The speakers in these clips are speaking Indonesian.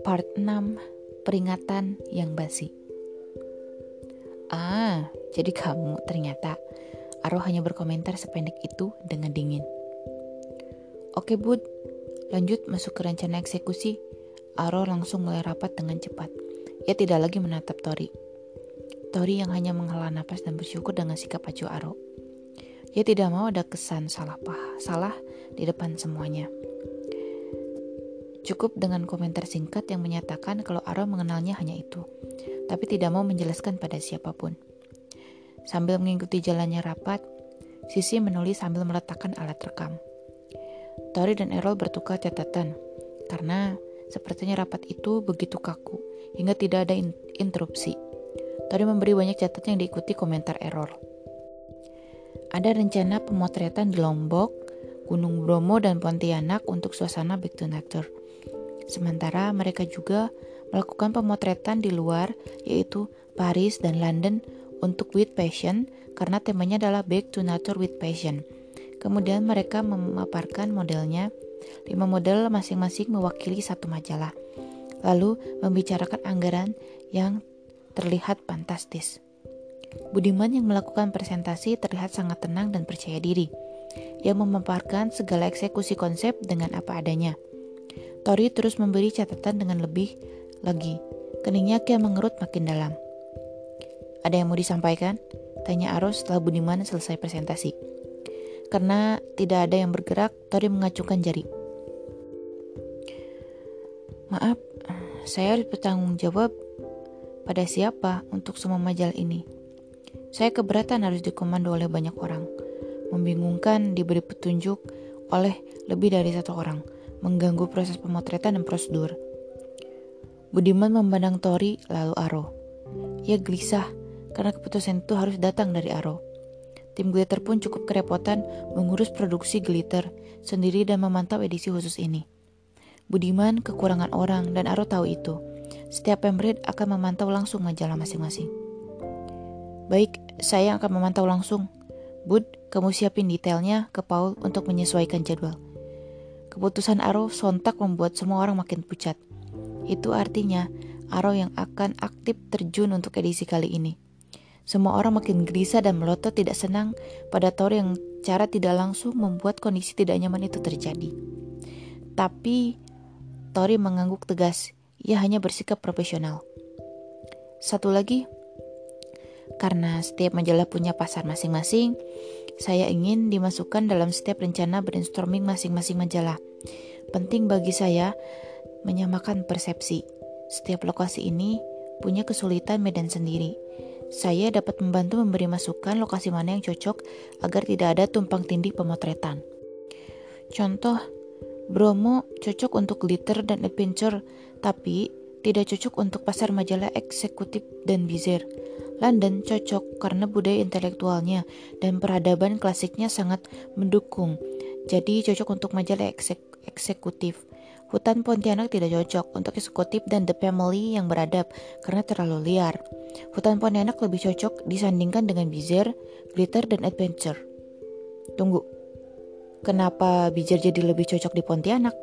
Part 6 Peringatan yang basi. Ah, jadi kamu ternyata Aro hanya berkomentar sependek itu dengan dingin. Oke bud, lanjut masuk ke rencana eksekusi. Aro langsung mulai rapat dengan cepat. Ia tidak lagi menatap Tori. Tori yang hanya menghela nafas dan bersyukur dengan sikap acuh Aro Ia tidak mau ada kesan salah pah, salah di depan semuanya Cukup dengan komentar singkat yang menyatakan kalau Aro mengenalnya hanya itu, tapi tidak mau menjelaskan pada siapa pun. Sambil mengikuti jalannya rapat, Sisi menulis sambil meletakkan alat rekam. Tori dan Errol bertukar catatan, karena sepertinya rapat itu begitu kaku, hingga tidak ada interupsi. Tori memberi banyak catatan yang diikuti komentar Errol. Ada rencana pemotretan di Lombok, Gunung Bromo, dan Pontianak untuk suasana back to nature. Sementara mereka juga melakukan pemotretan di luar, yaitu Paris dan London untuk With Passion karena temanya adalah Back to Nature with Passion. Kemudian mereka memaparkan modelnya, lima model masing-masing mewakili satu majalah. Lalu membicarakan anggaran yang terlihat fantastis. Budiman yang melakukan presentasi terlihat sangat tenang dan percaya diri. Ia memaparkan segala eksekusi konsep dengan apa adanya. Tori terus memberi catatan dengan lebih lagi. Keningnya kian mengerut makin dalam. Ada yang mau disampaikan? Tanya Aros setelah Budiman selesai presentasi. Karena tidak ada yang bergerak, Tori mengacungkan jari. Maaf, saya harus bertanggung jawab pada siapa untuk semua majalah ini. Saya keberatan harus dikomando oleh banyak orang. Membingungkan diberi petunjuk oleh lebih dari satu orang mengganggu proses pemotretan dan prosedur. Budiman memandang Tori lalu Aro. Ia gelisah karena keputusan itu harus datang dari Aro. Tim glitter pun cukup kerepotan mengurus produksi glitter sendiri dan memantau edisi khusus ini. Budiman kekurangan orang dan Aro tahu itu. Setiap pembrid akan memantau langsung majalah masing-masing. Baik, saya akan memantau langsung. Bud, kamu siapin detailnya ke Paul untuk menyesuaikan jadwal. Keputusan Aro sontak membuat semua orang makin pucat. Itu artinya Aro yang akan aktif terjun untuk edisi kali ini. Semua orang makin gelisah dan melotot tidak senang pada Thor yang cara tidak langsung membuat kondisi tidak nyaman itu terjadi. Tapi Tori mengangguk tegas. Ia hanya bersikap profesional. Satu lagi, karena setiap majalah punya pasar masing-masing, saya ingin dimasukkan dalam setiap rencana brainstorming masing-masing majalah. Penting bagi saya menyamakan persepsi. Setiap lokasi ini punya kesulitan medan sendiri. Saya dapat membantu memberi masukan lokasi mana yang cocok agar tidak ada tumpang tindih pemotretan. Contoh, Bromo cocok untuk glitter dan adventure, tapi tidak cocok untuk pasar majalah eksekutif dan bizar. London cocok karena budaya intelektualnya dan peradaban klasiknya sangat mendukung. Jadi cocok untuk majalah eksek eksekutif. Hutan Pontianak tidak cocok untuk eksekutif dan The Family yang beradab karena terlalu liar. Hutan Pontianak lebih cocok disandingkan dengan Bizarre, Glitter, dan Adventure. Tunggu, kenapa Bizarre jadi lebih cocok di Pontianak?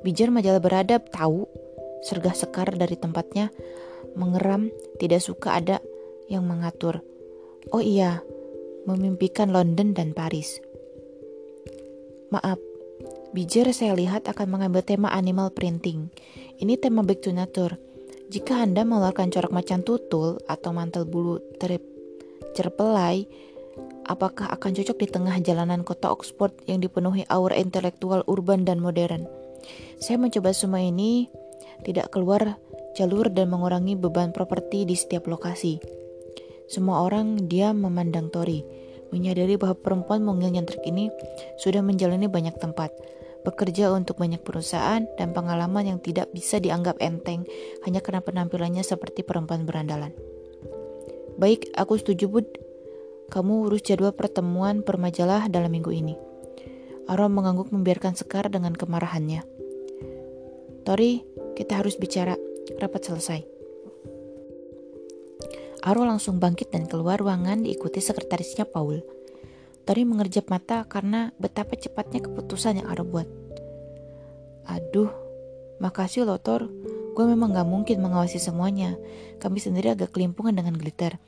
Bizarre majalah beradab tahu, sergah sekar dari tempatnya, mengeram, tidak suka ada yang mengatur. Oh iya, memimpikan London dan Paris. Maaf, Bijar saya lihat akan mengambil tema animal printing. Ini tema back to nature. Jika Anda mengeluarkan corak macan tutul atau mantel bulu terip cerpelai, apakah akan cocok di tengah jalanan kota Oxford yang dipenuhi aura intelektual urban dan modern? Saya mencoba semua ini tidak keluar jalur dan mengurangi beban properti di setiap lokasi. Semua orang diam memandang Tori, menyadari bahwa perempuan mungil nyentrik ini sudah menjalani banyak tempat, bekerja untuk banyak perusahaan, dan pengalaman yang tidak bisa dianggap enteng hanya karena penampilannya seperti perempuan berandalan. Baik, aku setuju Bud. Kamu urus jadwal pertemuan permajalah dalam minggu ini. Aron mengangguk membiarkan Sekar dengan kemarahannya. Tori, kita harus bicara. Rapat selesai. Aro langsung bangkit dan keluar ruangan diikuti sekretarisnya Paul. Tori mengerjap mata karena betapa cepatnya keputusan yang Aro buat. Aduh, makasih loh Tor. Gue memang gak mungkin mengawasi semuanya. Kami sendiri agak kelimpungan dengan glitter.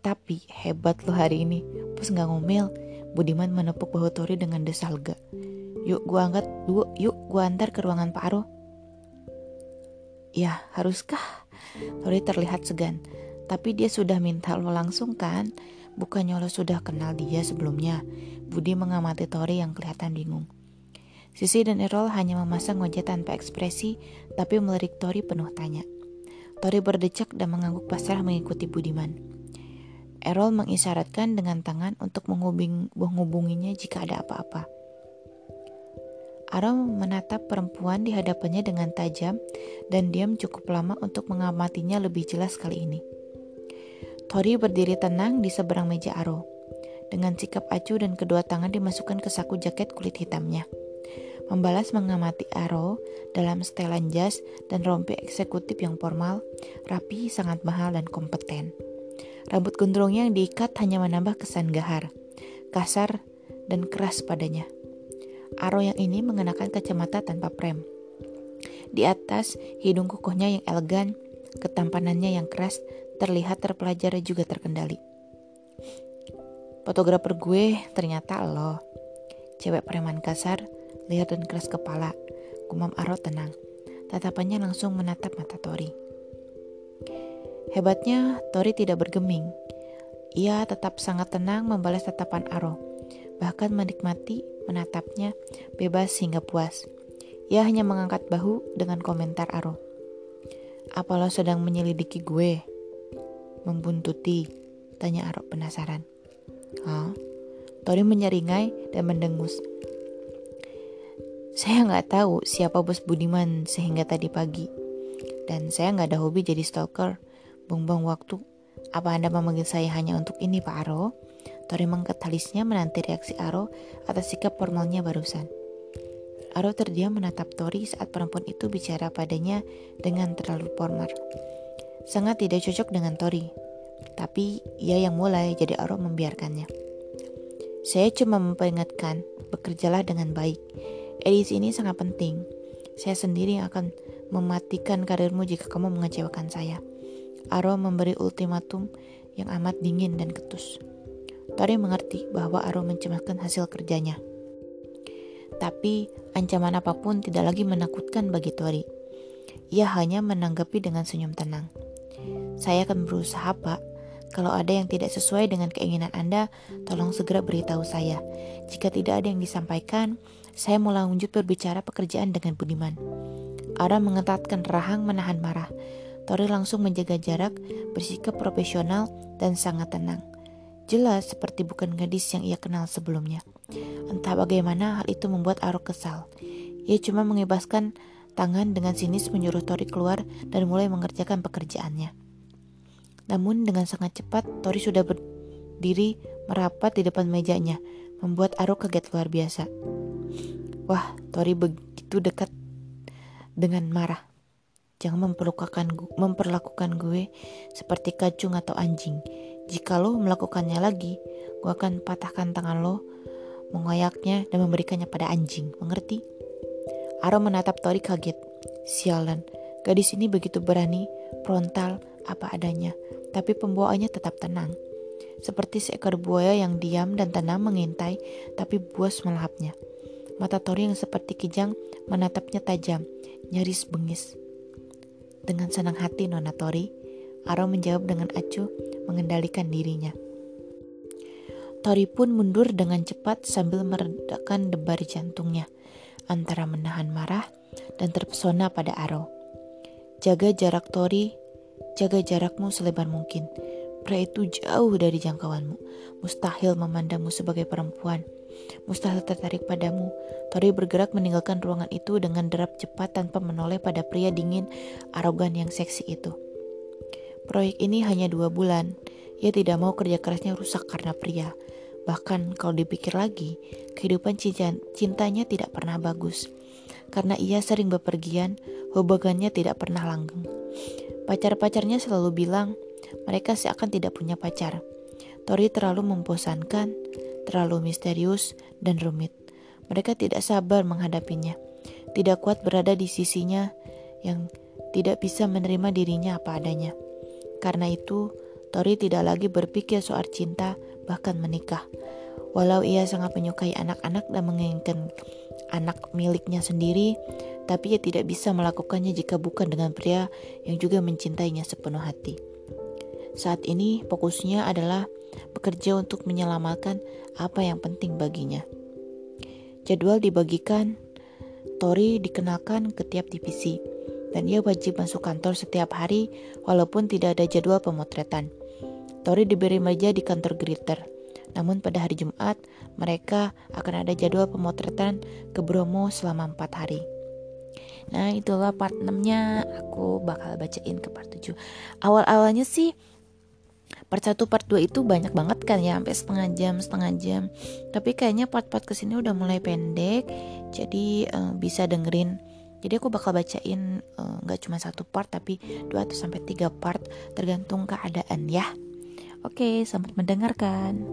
Tapi hebat lo hari ini. Pus gak ngomel. Budiman menepuk bahu Tori dengan desalga. Yuk gue angkat, yuk, yuk gue antar ke ruangan Pak Aro. Ya, haruskah? Tori terlihat segan. Tapi dia sudah minta lo langsung kan? Bukannya lo sudah kenal dia sebelumnya? Budi mengamati Tori yang kelihatan bingung. Sisi dan Errol hanya memasang wajah tanpa ekspresi, tapi melirik Tori penuh tanya. Tori berdecak dan mengangguk pasrah mengikuti Budiman. Errol mengisyaratkan dengan tangan untuk menghubunginya jika ada apa-apa. Aro menatap perempuan di hadapannya dengan tajam dan diam cukup lama untuk mengamatinya lebih jelas kali ini. Tori berdiri tenang di seberang meja Aro. Dengan sikap acuh dan kedua tangan dimasukkan ke saku jaket kulit hitamnya. Membalas mengamati Aro dalam setelan jas dan rompi eksekutif yang formal, rapi, sangat mahal, dan kompeten. Rambut gondrongnya yang diikat hanya menambah kesan gahar, kasar, dan keras padanya. Aro yang ini mengenakan kacamata tanpa prem. Di atas, hidung kukuhnya yang elegan, ketampanannya yang keras, terlihat terpelajari juga terkendali. Fotografer gue ternyata lo. Cewek preman kasar, liar dan keras kepala. Gumam Aro tenang. Tatapannya langsung menatap mata Tori. Hebatnya, Tori tidak bergeming. Ia tetap sangat tenang membalas tatapan Aro. Bahkan menikmati menatapnya bebas hingga puas. Ia hanya mengangkat bahu dengan komentar Aro. Apa lo sedang menyelidiki gue? Membuntuti, tanya Arok penasaran. Hah? Tori menyeringai dan mendengus. Saya nggak tahu siapa bos Budiman sehingga tadi pagi. Dan saya nggak ada hobi jadi stalker, buang-buang waktu. Apa Anda memanggil saya hanya untuk ini, Pak Aro? Tori mengangkat alisnya menanti reaksi Aro atas sikap formalnya barusan. Aro terdiam menatap Tori saat perempuan itu bicara padanya dengan terlalu formal sangat tidak cocok dengan Tori. Tapi ia yang mulai, jadi Aro membiarkannya. Saya cuma memperingatkan, bekerjalah dengan baik. Edisi ini sangat penting. Saya sendiri yang akan mematikan karirmu jika kamu mengecewakan saya. Aro memberi ultimatum yang amat dingin dan ketus. Tori mengerti bahwa Aro mencemaskan hasil kerjanya. Tapi ancaman apa pun tidak lagi menakutkan bagi Tori. Ia hanya menanggapi dengan senyum tenang. Saya akan berusaha, Pak. Kalau ada yang tidak sesuai dengan keinginan Anda, tolong segera beritahu saya. Jika tidak ada yang disampaikan, saya mau lanjut berbicara pekerjaan dengan Budiman. Ara mengetatkan rahang menahan marah. Tori langsung menjaga jarak, bersikap profesional, dan sangat tenang. Jelas seperti bukan gadis yang ia kenal sebelumnya. Entah bagaimana hal itu membuat Aro kesal. Ia cuma mengebaskan tangan dengan sinis menyuruh Tori keluar dan mulai mengerjakan pekerjaannya. Namun dengan sangat cepat, Tori sudah berdiri merapat di depan mejanya, membuat Aro kaget luar biasa. Wah, Tori begitu dekat dengan marah. Jangan memperlakukan, memperlakukan gue seperti kacung atau anjing. Jika lo melakukannya lagi, gue akan patahkan tangan lo, mengoyaknya dan memberikannya pada anjing. Mengerti? Aro menatap Tori kaget. Sialan, gadis ini begitu berani, frontal, apa adanya tapi pembawaannya tetap tenang. Seperti seekor buaya yang diam dan tenang mengintai, tapi buas melahapnya. Mata Tori yang seperti kijang menatapnya tajam, nyaris bengis. Dengan senang hati Nona Tori, Aro menjawab dengan acuh, mengendalikan dirinya. Tori pun mundur dengan cepat sambil meredakan debar jantungnya, antara menahan marah dan terpesona pada Aro. Jaga jarak Tori Jaga jarakmu selebar mungkin. Pria itu jauh dari jangkauanmu. Mustahil memandangmu sebagai perempuan. Mustahil tertarik padamu. Tori bergerak meninggalkan ruangan itu dengan derap cepat tanpa menoleh pada pria dingin, arogan yang seksi itu. Proyek ini hanya dua bulan. Ia tidak mau kerja kerasnya rusak karena pria. Bahkan kalau dipikir lagi, kehidupan cintanya tidak pernah bagus. Karena ia sering bepergian, hubungannya tidak pernah langgeng. Pacar-pacarnya selalu bilang mereka seakan tidak punya pacar. Tori terlalu membosankan, terlalu misterius dan rumit. Mereka tidak sabar menghadapinya, tidak kuat berada di sisinya yang tidak bisa menerima dirinya apa adanya. Karena itu, Tori tidak lagi berpikir soal cinta, bahkan menikah. Walau ia sangat menyukai anak-anak dan menginginkan anak miliknya sendiri, tapi ia tidak bisa melakukannya jika bukan dengan pria yang juga mencintainya sepenuh hati. Saat ini fokusnya adalah bekerja untuk menyelamatkan apa yang penting baginya. Jadwal dibagikan, Tori dikenalkan ke tiap divisi, dan ia wajib masuk kantor setiap hari walaupun tidak ada jadwal pemotretan. Tori diberi meja di kantor Gritter, namun pada hari Jumat mereka akan ada jadwal pemotretan ke Bromo selama 4 hari. Nah itulah part 6 nya Aku bakal bacain ke part 7 Awal-awalnya sih Part 1, part 2 itu banyak banget kan ya Sampai setengah jam, setengah jam Tapi kayaknya part-part ke sini udah mulai pendek Jadi uh, bisa dengerin jadi aku bakal bacain eh, nggak uh, cuma satu part tapi dua atau sampai tiga part tergantung keadaan ya. Oke, selamat mendengarkan.